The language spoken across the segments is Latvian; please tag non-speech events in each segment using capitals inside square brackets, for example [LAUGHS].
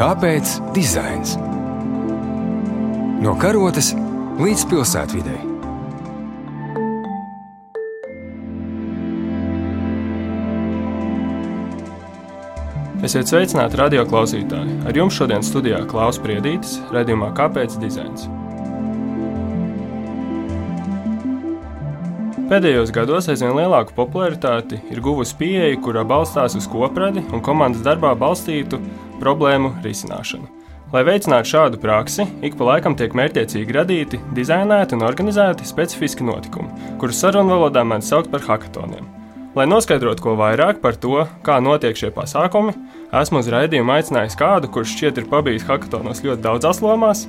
Kāpēc dizains? No karotes līdz pilsētvidai. Esiet sveicināti radio klausītāji. Ar jums šodien studijā Klaus Priedītis, redzējumā Kāpēc dizains? Pēdējos gados aizvien lielāku popularitāti ir guvusi pieeja, kurā balstās uz kopradi un komandas darbā balstītu problēmu risināšanu. Lai veicinātu šādu praksi, ik pa laikam tiek mērķiecīgi radīti, dizainēti un organizēti specifiski notikumi, kurus sarunvalodā mēdz saukt par hackathoniem. Lai noskaidrotu ko vairāk par to, kā notiek šie pasākumi, esmu uz raidījumu aicinājis kādu, kurš šķiet ir pabijis hackathonos ļoti daudzās lomās,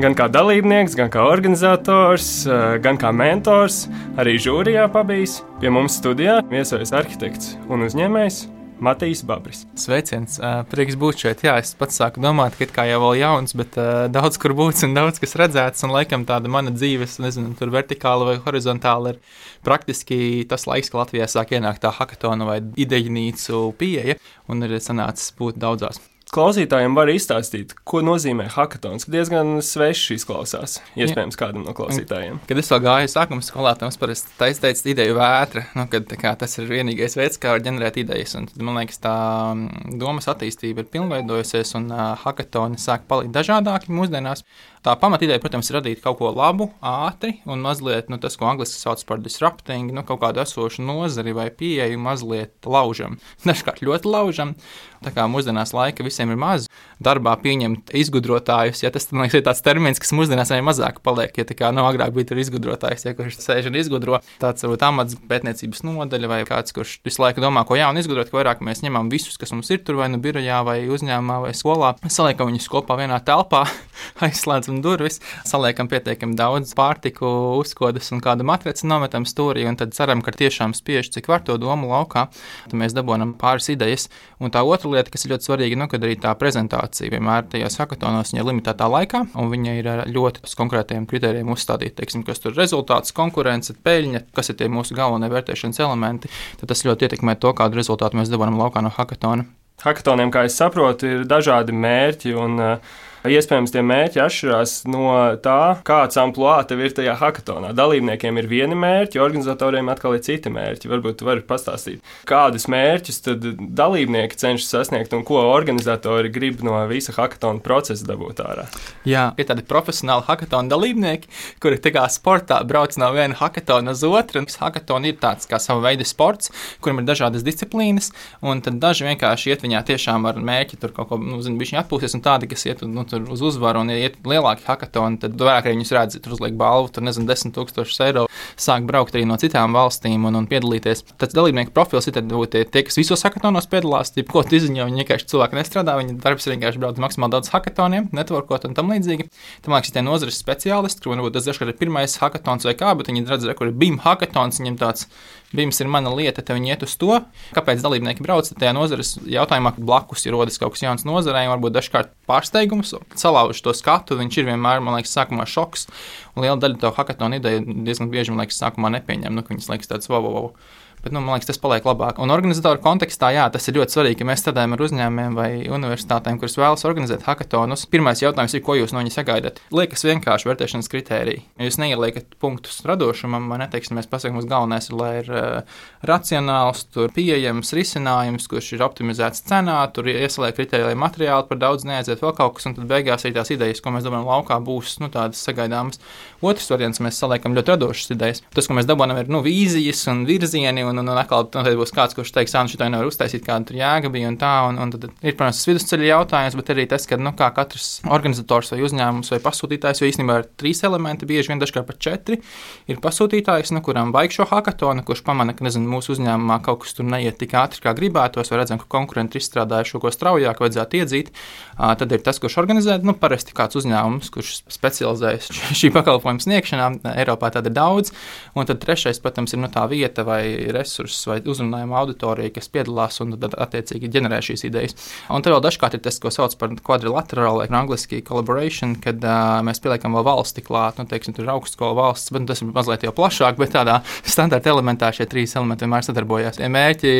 gan kā dalībnieks, gan kā organizators, eh, gan kā mentors, arī žūrijā pabijis. Pie mums studijā viesojas arhitekts un uzņēmējs Matīs Babris. Sveiciens, prieks būt šeit. Jā, es pats sāku domāt, ka kā jau vēl jauns, bet daudz kur būts un daudz kas redzēts. Un laikam tāda mana dzīves, nezinu, tur vertikāla vai horizontāla ir praktiski tas laiks, kad Latvijā sāk ienākt tā hackathona vai ideju nīcu pieeja un ir sanācis būt daudzās. Klausītājiem var izstāstīt, ko nozīmē hackathons. Diezgan svešs izklausās, iespējams, kādam no klausītājiem. Kad es vēl gāju sākuma skolā, tam parasti taisnība ideju vētra, nu, kad kā, tas ir vienīgais veids, kā var ģenerēt idejas. Un, tad, man liekas, tā mm, domas attīstība ir pilnveidojusies, un uh, hackathoni sāk palikt dažādāki mūsdienās. Tā pamatīdeja, protams, ir radīt kaut ko labu, ātri un mazliet nu, tas, ko angļuiski sauc par disrupting, nu, kaut kādu esošu nozari vai pieeju mazliet laužam. [LAUGHS] Dažkārt ļoti laužam. Tā kā mūsdienās laika visiem ir maz, darbā pieņemt izgudrotājus, ja tas liekas, ir tāds termins, kas mūsdienās arī mazāk paliek. Ja tā kā no nu, agrāk bija izgudrotājs, ja kurš sēž un izgudro tāds varbūt amats pētniecības nodaļa vai kāds, kurš visu laiku domā, ko jaunu izgudrot, ka vairāk mēs ņemam visus, kas mums ir tur vai nu birojā vai uzņēmumā vai skolā, saliekam viņus kopā vienā telpā, [LAUGHS] aizslēdzam durvis, saliekam pietiekami daudz pārtiku, uzkodas un kādu matraci nometam stūrī, un tad ceram, ka tiešām spiež cik var to domu laukā. Tad mēs dabūjam pāris idejas. Un tā otra lieta, kas ir ļoti svarīga, nu, kad arī tā prezentācija vienmēr tajos hakatonos ir limitētā laikā, un viņa ir ļoti uz konkrētiem kritērijiem uzstādīta. Teiksim, kas tur ir rezultāts, konkurence, peļņa, kas ir tie mūsu galvenie vērtēšanas elementi. Tad tas ļoti ietekmē to, kādu rezultātu mēs dabūjam laukā no hakatona. Hakatoniem, kā es saprotu, ir dažādi mērķi. Un, uh, Iespējams, tie mērķi atšķirās no tā, kāds amplitūds tev ir tajā hackathonā. Dalībniekiem ir vieni mērķi, organizatoriem atkal ir citi mērķi. Varbūt tu vari pastāstīt, kādus mērķus tad dalībnieki cenšas sasniegt un ko organizatori grib no visa hackathona procesa dabūt ārā. Jā, ir tādi profesionāli hackathona dalībnieki, kuri tā kā sportā brauc no viena hackathona uz otru. Hackathon ir tāds kā sava veida sports, kuram ir dažādas disciplīnas, un daži vienkārši iet viņā tiešām ar mērķi tur kaut ko, nu, zinu, atpūsties, un tādi, kas iet, nu, tur uz uzvaru un iet lielāki hackathoni, tad vairāk arī viņus redz, tur uzliek balvu, tur nezinu, 10 tūkstošus eiro, sāk braukt arī no citām valstīm un, un piedalīties. Tad dalībnieku profils ir tie, tie, kas visos hackathonos piedalās, tie, ko izziņo, viņi vienkārši cilvēki nestrādā, viņi darbs vienkārši brauc maksimāli daudz hackathoniem, networkot un tam līdzīgi. Tam liekas, tie nozares speciālisti, kur varbūt tas dažkārt ir pirmais hackathons vai kā, bet viņi redz, kur ir BIM hackathons, viņiem tāds BIMs ir mana lieta, viņi iet uz to. Kāpēc dalībnieki brauc tajā nozares jautājumā, ka blakus ir rodas kaut kas jauns nozarē, varbūt dažkārt pārsteigums, salauž to skatu. Viņš ir vienmēr, man liekas, sākumā šoks. Un liela daļa to hackathonu ideju diezgan bieži, man liekas, sākumā nepieņem. Nu, viņas liekas tāds, wow, wow, wow Bet, nu, man liekas, tas paliek labāk. Un organizatoru kontekstā, jā, tas ir ļoti svarīgi, ka mēs strādājam ar uzņēmumiem vai universitātēm, kuras vēlas organizēt hackathonus. Pirmais jautājums ir, ko jūs no viņas sagaidat? Liekas, vienkārši vērtēšanas kritērija. Jūs neieliekat punktus radošumam, vai neteiksim, mēs pasakām, mums galvenais ir, lai ir uh, racionāls, tur pieejams risinājums, kurš ir optimizēts cenā, tur iesaliek kritērija, lai materiāli par daudz neaiziet vēl kaut kas, un tad beigās arī tās idejas, ko mēs dabūjam laukā, būs nu, tādas sagaidāmas. Otrs variants, mēs saliekam ļoti radošas idejas. Tas, ko mēs dabūjam, ir nu, vīzijas un virzieni. Un, un, un atkal nu, būs kāds, kurš teiks, ka šī nevar uztaisīt, kāda tur jēga bija un tā. Un, un tad ir, protams, vidusceļa jautājums, bet arī tas, ka nu, katrs organizators vai uzņēmums vai pasūtītājs, jo īstenībā ir trīs elementi, bieži vien dažkārt pat četri, ir pasūtītājs, nu, kuram vajag šo hackathonu, kurš pamana, ka nezinu, mūsu uzņēmumā kaut kas tur neiet tik ātri, kā gribētos, vai redzam, ka konkurenti ir izstrādājuši ko straujāk, vajadzētu iedzīt. Tad ir tas, kurš organizē, nu, parasti kāds uzņēmums, kurš specializējas šī pakalpojuma sniegšanā. Eiropā tāda ir daudz. Un tad trešais, protams, ir nu, tā vieta vai resursus vai uzrunājumu auditoriju, kas piedalās un tad attiecīgi ģenerē šīs idejas. Un te vēl dažkārt ir tas, ko sauc par kvadrilaterālu, vai angļuiski collaboration, kad uh, mēs pieliekam vēl valsti klāt, nu, teiksim, tur ir augstskola valsts, bet nu, tas ir mazliet jau plašāk, bet tādā standarta elementā šie trīs elementi vienmēr sadarbojas. Ja mērķi,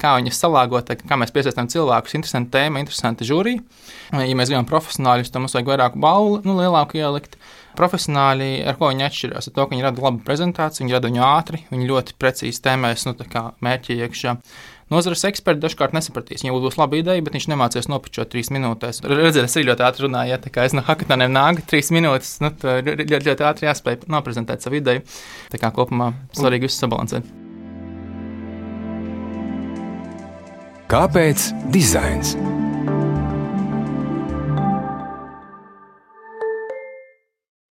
kā viņus salāgot, kā mēs piesaistām cilvēkus, interesanta tēma, interesanta žūrija. Ja mēs gribam profesionāļus, tad mums vajag vairāk balvu, nu, lielāku ielikt. Profesionāļi, ar ko viņi atšķiras, ir to, ka viņi rada labu prezentāciju, viņi rada viņu ātri, viņi ļoti precīzi tēmēs, nu, mērķi iekšā. Nozares eksperti dažkārt nesapratīs. Viņam būs laba ideja, bet viņš nemācīs nopičot trīs minūtēs. Redzēt, es ļoti ātri runāju, ja tā kā es no hackathoniem nāku trīs minūtes, nu, ļoti, ļoti, ļoti ātri jāspēj noprezentēt savu ideju. Tā kā kopumā svarīgi visu sabalansēt. Kāpēc dizains?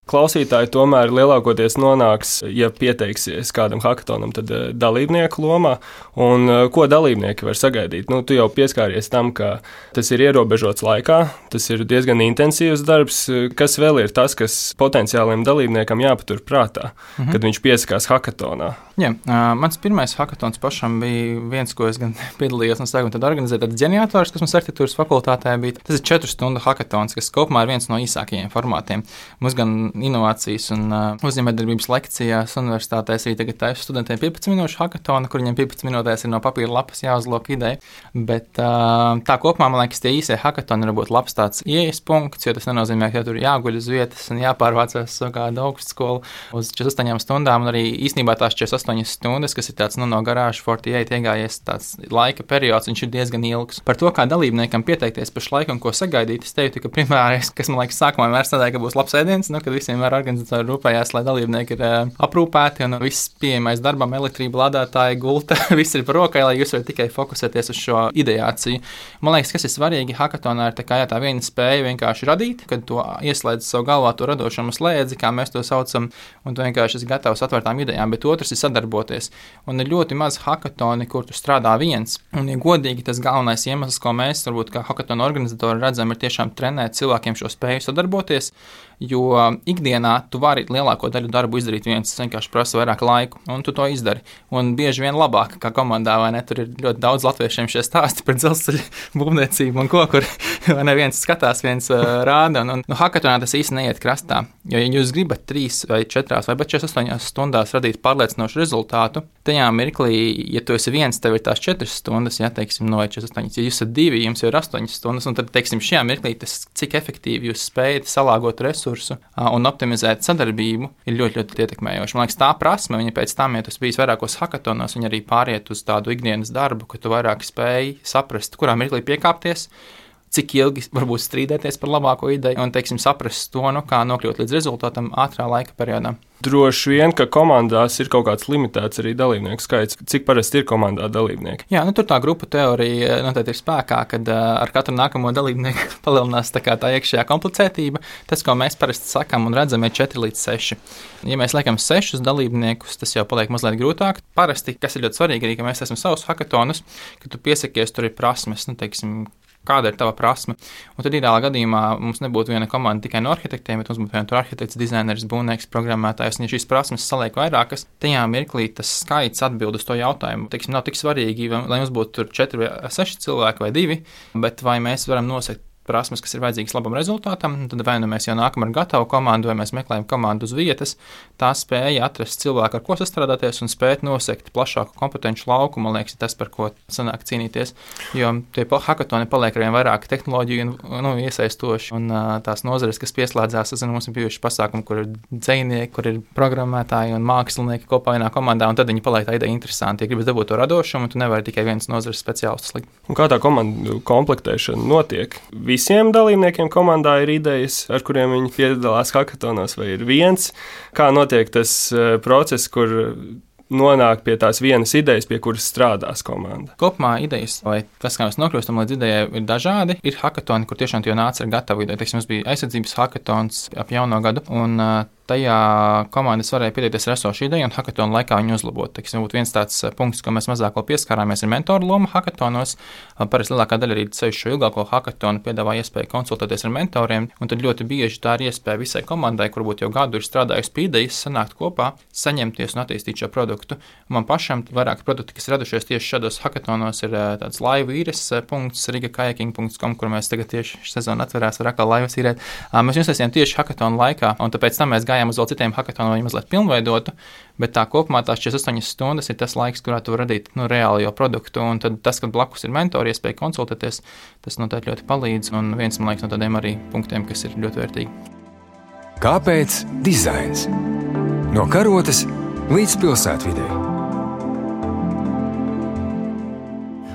Klausītāji tomēr lielākoties nonāks, ja pieteiksies kādam hackathonam, tad uh, dalībnieku lomā. Un, uh, ko dalībnieki var sagaidīt? Nu, tu jau pieskāries tam, ka tas ir ierobežots laikā, tas ir diezgan intensīvs darbs. Kas vēl ir tas, kas potenciāliem dalībniekam jāpatur prātā, mhm. kad viņš piesakās hackathonā? Jā, mans pirmais hackathons pašam bija viens, ko es gan [LAUGHS] piedalījos sākuma, tad organizēju tāds ģenerators, kas mums arhitektūras fakultātē bija. Tas ir četru stundu hackathons, kas kopumā ir viens no īsākajiem formātiem. Mums gan inovācijas un uzņēmējdarbības lekcijās universitātēs arī tagad taisa studentiem 15 minūšu hackathonu, kur viņiem 15 minūtēs ir no papīra lapas jāuzlok ideja. Bet tā kopumā man liekas, tie īsie hackathoni var būt labs tāds ieejas punkts, jo tas nenozīmē, ka tur jāguļ uz vietas un jāpārvācās uz kādu augstskolu uz 48 stundām. Un arī īsnībā tās 48 stundas, kas ir tāds nu, no garāžas 48 iegājies tāds laika periods, viņš ir diezgan ilgs. Par to, kā dalībniekam pieteikties pašlaik un ko sagaidīt, es teiktu, ka primārais, kas man liekas, sākumā vienmēr strādāja, ka būs labs ēdiens, nu, kad visi vienmēr organizatori rūpējās, lai dalībnieki ir uh, aprūpēti un viss pieejamais darbam, elektrība, lādētāji, gulta, [LAUGHS] viss ir par rokai, lai jūs varat tikai fokusēties uz šo ideāciju. Man liekas, kas ir svarīgi hackathonā, ir tā, kā, jā, tā viena spēja vienkārši radīt, kad to ieslēdz savu galvā, to radošumu slēdzi, kā mēs to saucam, un tu vienkārši esi gatavs atvērtām idejām, bet otrs ir sadarboties. Un ir ļoti maz hackathoni, kur tu strādā viens. Un, ja godīgi, tas galvenais iemesls, ko mēs, varbūt, kā hackathonu organizatori redzam, ir tiešām trenēt cilvēkiem šo spēju sadarboties. Jo ikdienā tu vari lielāko daļu darbu izdarīt viens, tas vienkārši prasa vairāk laika, un tu to izdari. Un bieži vien labāk, kā komandā, vai ne? Tur ir ļoti daudz latviešiem šie stāsti par dzelzceļa [LAUGHS] būvniecību un ko, kur [LAUGHS] neviens skatās, viens uh, rāda. Un, un nu, hackathonā tas īsti neiet krastā. Jo, ja jūs gribat 3 vai 4 vai 48 stundās radīt pārliecinošu rezultātu, tajā mirklī, ja tu esi viens, tev ir tās 4 stundas, ja teiksim, no 48, ja jūs esat divi, jums ir 8 stundas, un tad, teiksim, šajā mirklī tas, cik efektīvi jūs spējat salāgot resursus resursu un optimizēt sadarbību ir ļoti, ļoti ietekmējoši. Man liekas, tā prasme, viņa pēc tam, ja tas bijis vairākos hackathonos, viņa arī pāriet uz tādu ikdienas darbu, ka tu vairāk spēj saprast, kurā mirklī piekāpties cik ilgi [LAUGHS] varbūt strīdēties par labāko ideju un, teiksim, saprast to, nu, kā nokļūt līdz rezultātam ātrā laika periodā. Droši vien, ka komandās ir kaut kāds limitēts arī dalībnieku skaits. Cik parasti ir komandā dalībnieki? Jā, nu, tur tā grupu teorija noteikti ir spēkā, kad uh, ar katru nākamo dalībnieku [LAUGHS] palielinās tā, tā iekšējā komplicētība. Tas, ko mēs parasti sakām un redzam, ir 4 līdz 6. Ja mēs liekam 6 dalībniekus, tas jau paliek mazliet grūtāk. Parasti, kas ir ļoti svarīgi, arī, ka mēs esam savus hackathonus, ka tu piesakies, tur ir prasmes, nu, teiksim, kāda ir tava prasme. Un tad ideālā gadījumā mums nebūtu viena komanda tikai no arhitektiem, bet mums būtu viens arhitekts, dizainers, būvnieks, programmētājs. Un, ja šīs prasmes saliek vairākas, tajā mirklī tas skaits atbild uz to jautājumu. Teiksim, nav tik svarīgi, lai mums būtu 4 vai 6 cilvēki vai 2, bet vai mēs varam nosegt prasmes, kas ir vajadzīgas labam rezultātam, tad vai nu mēs jau nākam ar gatavu komandu, vai mēs meklējam komandu uz vietas, tā spēja atrast cilvēku, ar ko sastrādāties un spēt nosegt plašāku kompetenci lauku, man liekas, tas, par ko sanāk cīnīties. Jo tie hackathoni paliek ar vien vairāk tehnoloģiju nu, iesaistoši, un tās nozares, kas pieslēdzās, zinu, mums ir bijuši pasākumi, kur ir dzinieki, kur ir programmētāji un mākslinieki kopā vienā komandā, un tad viņi paliek tā ideja interesanti. Ja gribas dabūt to radošumu, tu nevari tikai viens nozares speciālists likt. Un kā tā komandu komplektēšana notiek? Visiem dalībniekiem komandā ir idejas, ar kuriem viņi piedalās hackathonos, vai ir viens, kā notiek tas eh, process, kur nonāk pie tās vienas idejas, pie kuras strādās komanda. Kopumā idejas, vai tas, kā mēs nokļūstam līdz idejai, ir dažādi. Ir hackathoni, kur tiešām jau nāca ar gatavu ideju. Teiksim, mums bija aizsardzības hackathons ap jauno gadu, un uh, tajā komandas varēja pieteikties ar esošu ideju un hackathonu laikā viņu uzlabot. Teiksim, viens tāds punkts, ko mēs mazāk pieskārāmies, ir mentoru loma hackathonos. Parasti lielākā daļa arī ceļš šo ilgāko hackathonu piedāvā iespēju konsultēties ar mentoriem, un tad ļoti bieži tā ir iespēja visai komandai, kur būtu jau gadu ir strādājusi pie idejas, sanākt kopā, saņemties un attīstīt šo produktu. Man pašam vairāk produkti, kas radušies tieši šādos hackathonos, ir tāds laivu īres punkts, rigakajaking.com, kur mēs tagad tieši sezonu atverās, var atkal laivas īrēt. Mēs iesaistījām tieši hackathonu laikā, un tāpēc tam mēs gājām uz vēl citiem hackathoniem, lai mazliet pilnveidotu. Bet tā kopumā tās 48 stundas ir tas laiks, kurā tu vari radīt nu, reāli jau produktu. Un tad tas, ka blakus ir mentori, iespēja konsultēties, tas noteikti ļoti palīdz. Un viens liekas, no tādiem arī punktiem, kas ir ļoti vērtīgi. Kāpēc dizains? No karotes līdz pilsētvidē.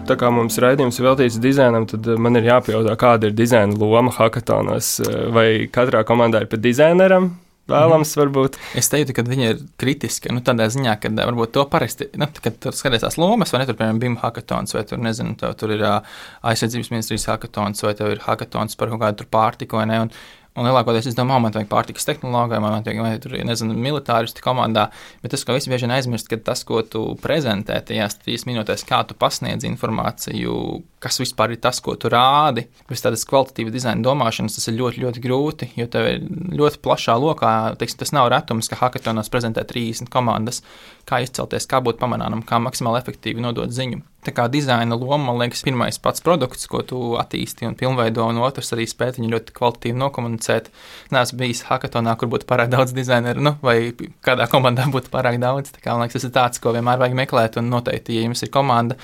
Tā kā mums raidījums ir veltīts dizainam, tad eh, man ir jāpajautā, kāda ir dizaina loma hackathonos. Eh, vai katrā komandā ir pat dizaineram? Vēlams, varbūt. Es teiktu, ka viņi ir kritiski. Nu, tādā ziņā, ka varbūt to parasti, nu, kad tur skaties tās lomas, vai ne, tur, piemēram, BIM hackathons, vai tur, nezinu, tev, tur ir uh, aizsardzības ministrijas hackathons, vai tev ir hackathons par kaut kādu pārtiku, vai ne. Un, Un lielākoties es domāju, man vajag pārtikas tehnoloģiju, man vajag, vai tur, nezinu, militāristi komandā. Bet tas, ko visi bieži vien aizmirst, ka tas, ko tu prezentē tajās trīs minūtēs, kā tu pasniedz informāciju, kas vispār ir tas, ko tu rādi, bez tādas kvalitatīvas dizaina domāšanas, tas ir ļoti, ļoti grūti. Jo tev ir ļoti plašā lokā, teiksim, tas nav retums, ka hackathonos prezentē 30 komandas, kā izcelties, kā būt pamanāmam, kā maksimāli efektīvi nodot ziņu. Tā kā dizaina loma, man liekas, pirmais pats produkts, ko tu attīsti un pilnveido, un otrs arī spēt viņu ļoti kvalitatīvi nokomunicēt. Nē, esmu bijis hackathonā, kur būtu pārāk daudz dizaineru, nu, vai kādā komandā būtu pārāk daudz. Tā kā, man liekas, tas ir tāds, ko vienmēr vajag meklēt, un noteikti, ja jums ir komanda,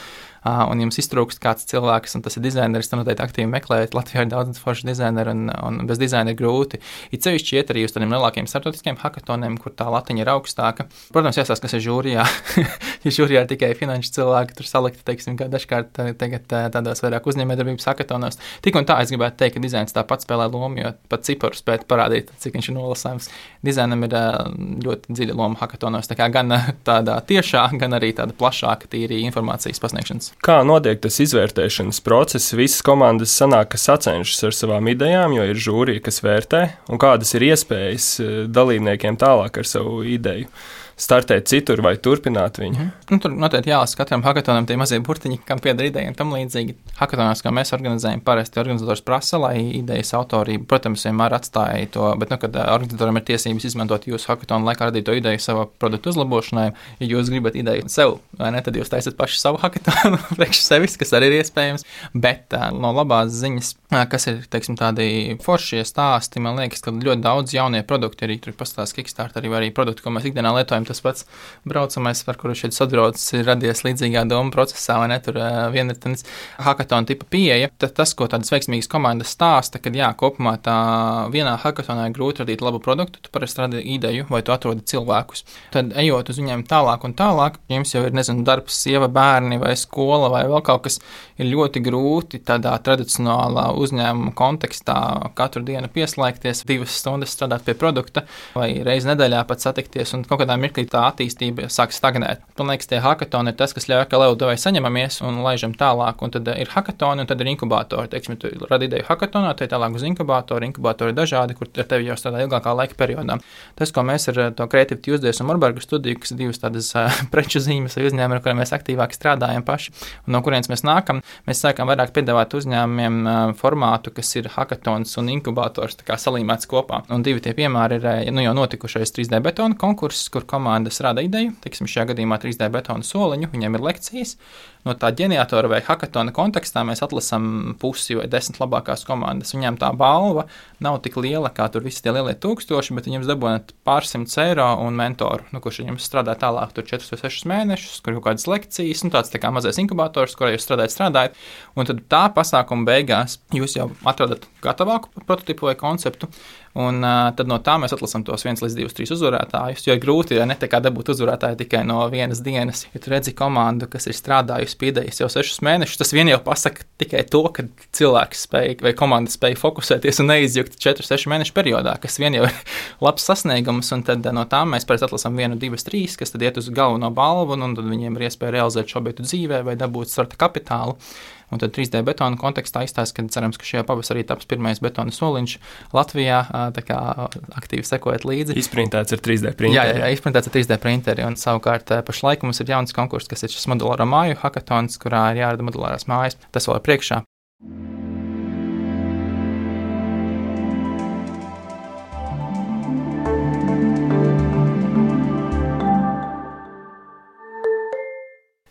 un jums iztrūkst kāds cilvēks, un tas ir dizainers, tad noteikti aktīvi meklējiet. Latvijā ir daudz foršu dizaineru, un, un bez dizaina ir grūti. Ir ceļš iet arī uz tādiem lielākiem starptautiskiem hackathoniem, kur tā latiņa ir augstāka. Protams, jāsaka, kas ir žūrijā. [LAUGHS] ja žūrijā ir tikai finanšu cilvēki, tur salikti, teiksim, kā dažkārt tagad tādos vairāk uzņēmējdarbības hackathonās. Tik un tā es gribētu teikt, ka dizains tāpat spēlē lomu, jo pat ciparu spēt parādīt, cik viņš ir nolasāms. Dizainam ir ļoti dziļa loma hackathonos, tā kā gan tādā tiešā, gan arī tāda plašāka tīri informācijas pasniegšanas kā notiek tas izvērtēšanas process. Visas komandas sanāk, ka sacenšas ar savām idejām, jo ir žūrija, kas vērtē, un kādas ir iespējas eh, dalībniekiem tālāk ar savu ideju startēt citur vai turpināt viņu. Mm. Nu, tur noteikti jālasa katram hackathonam tie mazie burtiņi, kam pieder ideja un tam līdzīgi. Hackathonās, kā mēs organizējam, parasti organizators prasa, lai idejas autorība, protams, vienmēr atstāja to, bet, nu, kad organizatoram ir tiesības izmantot jūsu hackathonu laikā radīto ideju savā produktu uzlabošanai, ja jūs gribat ideju sev, vai ne, tad jūs taisat pašu savu hackathonu [LAUGHS] priekš sevis, kas arī ir iespējams, bet no labās ziņas, kas ir, teiksim, tādi foršie stāsti, man liekas, ka ļoti daudz jaunie produkti arī tur pastāstās Kickstarter, arī, arī produkti, ko mēs ikdienā lietojam tas pats braucamais, par kuru šeit sadraudzes ir radies līdzīgā doma procesā, vai ne? Tur viena ir tāds hackathon tipa pieeja. Tad tas, ko tādas veiksmīgas komandas stāsta, kad jā, kopumā tā vienā hackathonā ir grūti radīt labu produktu, tu parasti radi ideju vai tu atrodi cilvēkus. Tad ejot uz viņiem tālāk un tālāk, jums jau ir, nezinu, darbs, sieva, bērni vai skola vai vēl kaut kas, ir ļoti grūti tādā tradicionālā uzņēmuma kontekstā katru dienu pieslēgties, divas stundas strādāt pie produkta vai reizi nedēļā pat satikties un kaut kādā mirklī mirklī tā attīstība sāk stagnēt. Man liekas, tie hackathoni ir tas, kas ļauj, ka Leudovai saņemamies un laižam tālāk. Un tad ir hackathoni, un tad ir inkubatori. Teiksim, tu radi ideju hackathonā, tad tālāk uz inkubatoru. Inkubatori ir dažādi, kur ar tevi jau strādā ilgākā laika periodā. Tas, ko mēs ar to Creative Tuesdays un Morbergu studiju, kas ir divas tādas uh, [LAUGHS] preču zīmes vai uzņēmumi, ar kuriem mēs aktīvāk strādājam paši, un no kurienes mēs nākam, mēs sākam vairāk piedāvāt uzņēmumiem formātu, kas ir hackathons un inkubators salīmēts kopā. Un divi tie piemēri ir nu, jau notikušais 3D betona konkurss, kur komanda komandas rada ideju, teiksim, šajā gadījumā 3D betona soliņu, viņiem ir lekcijas. No tā ģeneratora vai hackathona kontekstā mēs atlasām pusi vai desmit labākās komandas. Viņiem tā balva nav tik liela kā tur visi tie lielie tūkstoši, bet viņiem dabūjāt pārsimts eiro un mentoru, nu, kurš viņam strādā tālāk, tur 4 vai 6 mēnešus, kur ir kaut kādas lekcijas, nu, tāds tā kā mazais inkubators, kurā jūs strādājat, strādājat. Un tad tā pasākuma beigās jūs jau atradat gatavāku prototipu vai konceptu. Un uh, tad no tā mēs atlasām tos 1 līdz 2, 3 uzvarētājus. Jo ir grūti, ja ne kā dabūt uzvarētāju tikai no vienas dienas. Ja tu redzi komandu, kas ir strādājusi pie idejas jau 6 mēnešus, tas vien jau pasaka tikai to, ka cilvēks spēj vai komanda spēj fokusēties un neizjukt 4-6 mēnešu periodā, kas vien jau ir [LAUGHS] labs sasniegums. Un tad no tām mēs parasti atlasām 1, 2, 3, kas tad iet uz galveno balvu, un, un tad viņiem ir iespēja realizēt šo objektu dzīvē vai dabūt starta kapitālu. Un tad 3D betona kontekstā izstāsta, ka cerams, ka šajā pavasarī taps pirmais betona soliņš Latvijā. Tā kā aktīvi sekojot līdzi. Izprintēts ar 3D printeri. Jā, jā, jā izprintēts ar 3D printeri. Un savukārt pašlaik mums ir jauns konkurss, kas ir šis modulāro māju hackathons, kurā ir jārada modulārās mājas. Tas vēl ir priekšā.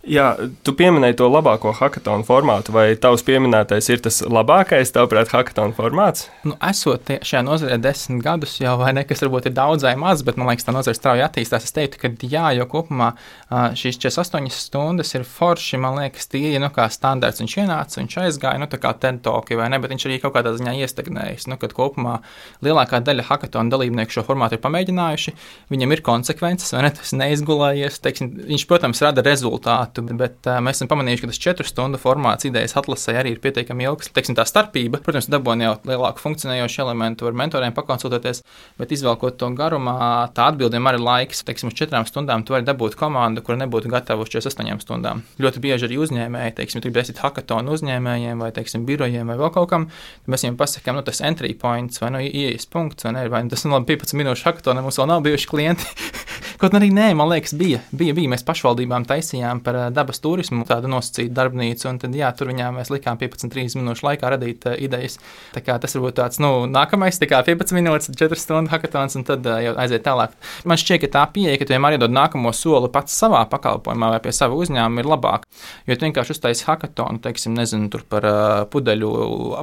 Jā, tu pieminēji to labāko hackathonu formātu, vai tavs pieminētais ir tas labākais, tavuprāt, hackathonu formāts? Nu, esot šajā nozarē desmit gadus, jau vai ne, kas varbūt ir daudz vai maz, bet man liekas, tā nozare strauji attīstās. Es teiktu, ka jā, jo kopumā šīs 48 stundas ir forši, man liekas, tie ir nu, standarts. Viņš ienāca, viņš aizgāja, nu, tā kā tentoki, vai ne, bet viņš arī kaut kādā ziņā iestagnējis. Nu, kad kopumā lielākā daļa hackathonu dalībnieku šo formātu ir pamēģinājuši, viņam ir konsekvences, vai ne, tas neizgulējies. Teiksim, viņš, protams, rada rezultātu produktu, bet uh, mēs esam pamanījuši, ka tas četru stundu formāts idejas atlasē arī ir pietiekami ilgs. Teiksim, tā starpība, protams, dabūna jau lielāku funkcionējošu elementu, var mentoriem pakonsultēties, bet izvēlkot to garumā, tā atbildēm arī laiks. Teiksim, uz četrām stundām tu vari dabūt komandu, kur nebūtu gatava uz 48 stundām. Ļoti bieži arī uzņēmēji, teiksim, tur esi hackathonu uzņēmējiem vai, teiksim, birojiem vai vēl kaut kam, mēs viņiem pasakām, nu, tas entry points vai nu, ieejas punkts, vai, ne, vai tas ir nu, 15 minūšu hackathonam, mums vēl nav bijuši klienti. [LAUGHS] Kaut arī nē, man liekas, bija. bija, bija. Mēs pašvaldībām taisījām par dabas turismu tādu nosacītu darbnīcu, un tad, jā, tur viņām mēs likām 15-30 minūšu laikā radīt uh, idejas. Tā kā tas varbūt tāds, nu, nākamais, tā kā 15 minūtes, 4 stundu hackathons, un tad uh, jau aiziet tālāk. Man šķiet, ka tā pieeja, ka tu vienmēr iedod nākamo soli pats savā pakalpojumā vai pie sava uzņēmuma, ir labāk. Jo tu vienkārši uztaisīji hackathonu, teiksim, nezinu, par uh, pudeļu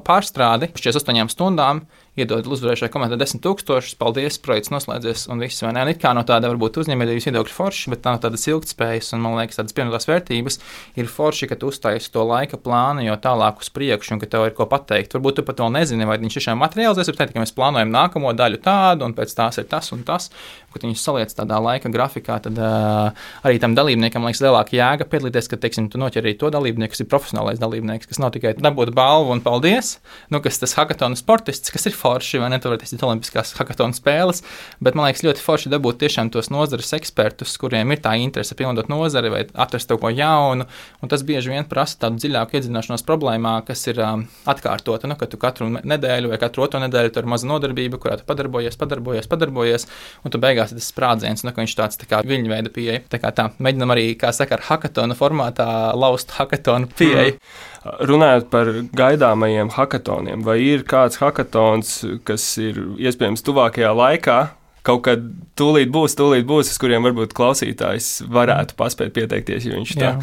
pārstrādi, 48 stundām iedod uzvarējušai komandai 10 tūkstošus, paldies, projekts noslēdzies un viss. Vai? Un it kā no tāda varbūt uzņēmējdarbības viedokļa forši, bet tā no tādas ilgtspējas un, man liekas, tādas pievienotās vērtības ir forši, ka tu uztaisi to laika plānu jau tālāk uz priekšu un ka tev ir ko pateikt. Varbūt tu pat vēl nezini, vai viņš tiešām materializēs, bet teikt, ka mēs plānojam nākamo daļu tādu un pēc tās ir tas un tas. Kad viņus saliec tādā laika grafikā, tad uh, arī tam dalībniekam liekas lielāka jēga piedalīties, ka, teiksim, tu noķer arī to dalībnieku, kas ir profesionālais dalībnieks, kas nav tikai dabūt balvu un paldies, nu, kas tas hackathonu sportists, kas ir forši, vai ne, tur var teikt, olimpiskās hackathonu spēles, bet man liekas ļoti forši dabūt tiešām tos nozares ekspertus, kuriem ir tā interese pilnot nozari vai atrast kaut ko jaunu, un tas bieži vien prasa tādu dziļāku iedzināšanos problēmā, kas ir um, atkārtota, nu, ka tu katru nedēļu vai katru otro nedēļu tur ir maza nodarbība, kurā tu padarbojies, padarbojies, padarbojies, un tu beigās tas sprādziens, nu, ka viņš tāds tā kā viņa veida pieeja. Tā kā tā, mēģinam arī, kā saka, ar hackathonu formātā laust hackathonu pieeju. Mm. Runājot par gaidāmajiem hackathoniem, vai ir kāds hackathons, kas ir iespējams tuvākajā laikā, kaut kad tūlīt būs, tūlīt būs, uz kuriem varbūt klausītājs varētu paspēt pieteikties, ja viņš tā Jā.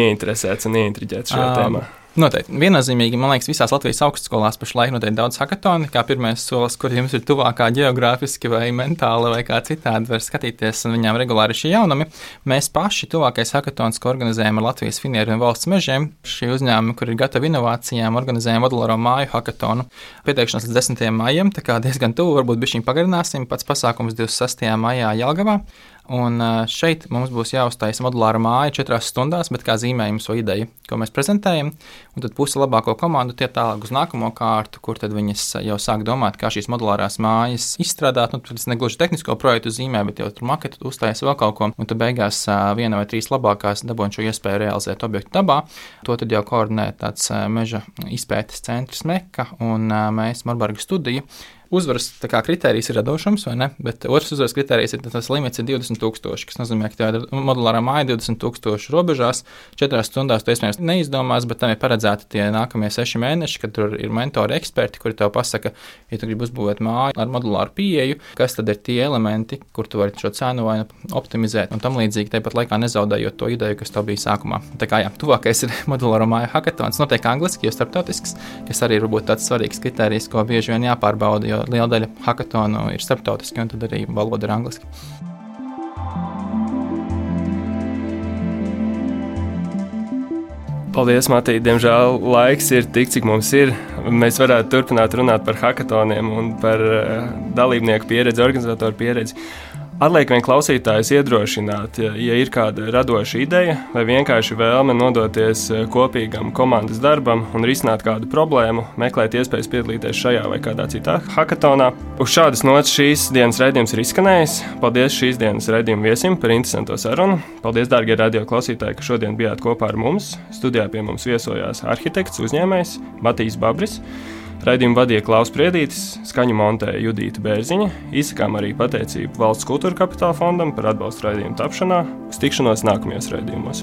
ieinteresēts un ieintriģēts šajā um, tēmā. Noteikti. Viennozīmīgi, man liekas, visās Latvijas augstskolās pašlaik notiek daudz hackathonu, kā pirmais solis, kur jums ir tuvākā geogrāfiski vai mentāli vai kā citādi var skatīties, un viņām regulāri šie jaunumi. Mēs paši tuvākais hackathons, ko organizējam ar Latvijas finieru un valsts mežiem, šī uzņēmuma, kur ir gatavi inovācijām, organizējam modulāro māju hackathonu. Pieteikšanās līdz 10. maijam, tā kā diezgan tuvu, varbūt bišķiņ pagarināsim, pats pasākums 26. maijā Jelgavā. Un šeit mums būs jāuztaisa modulāra māja četrās stundās, bet kā zīmējums vai ideja, ko mēs prezentējam. Un tad puse labāko komandu tie tālāk uz nākamo kārtu, kur tad viņas jau sāk domāt, kā šīs modulārās mājas izstrādāt. Nu, tas negluži tehnisko projektu zīmē, bet jau tur maketu uztaisa vēl kaut ko. Un tad beigās viena vai trīs labākās dabūna šo iespēju realizēt objektu dabā. To tad jau koordinē tāds meža izpētes centrs Meka un mēs Marbarga studija uzvaras kritērijs ir radošums, vai ne? Bet otrs uzvaras kritērijs ir tas limits ir 20,000, kas nozīmē, ka tā ir modulārā māja 20,000 robežās. Četrās stundās to iespējams neizdomās, bet tam ir paredzēti tie nākamie seši mēneši, kad tur ir mentori eksperti, kuri tev pasaka, ja tu gribi uzbūvēt māju ar modulāru pieeju, kas tad ir tie elementi, kur tu vari šo cenu vai optimizēt un tam līdzīgi, tāpat laikā nezaudējot to ideju, kas tev bija sākumā. Tā kā jā, tuvākais ir [LAUGHS] modulāro māju hackathons, notiek angliski, jo starptautisks, kas arī ir varbūt tāds svarīgs kritērijs, ko bieži vien jāpārbauda, liela daļa hackathonu ir starptautiski, un tad arī valoda ir angliski. Paldies, Matī. Diemžēl laiks ir tik, cik mums ir. Mēs varētu turpināt runāt par hackathoniem un par uh, dalībnieku pieredzi, organizatoru pieredzi. Atliek vien klausītājus iedrošināt, ja ir kāda radoša ideja vai vienkārši vēlme nodoties eh, kopīgam komandas darbam un risināt kādu problēmu, meklēt iespējas piedalīties šajā vai kādā citā hackathonā. Uz šādas nots šīs dienas raidījums ir izskanējis. Paldies šīs dienas raidījuma viesim par interesantu sarunu. Paldies, dārgie radio klausītāji, ka šodien bijāt kopā ar mums. Studijā pie mums viesojās arhitekts, uzņēmējs Matīs Babris. Raidījumu vadīja Klaus Priedītis, skaņu montēja Judita Bērziņa, izsakām arī pateicību Valsts kultūra kapitāla fondam par atbalstu raidījumu tapšanā, uz tikšanos nākamajos raidījumos.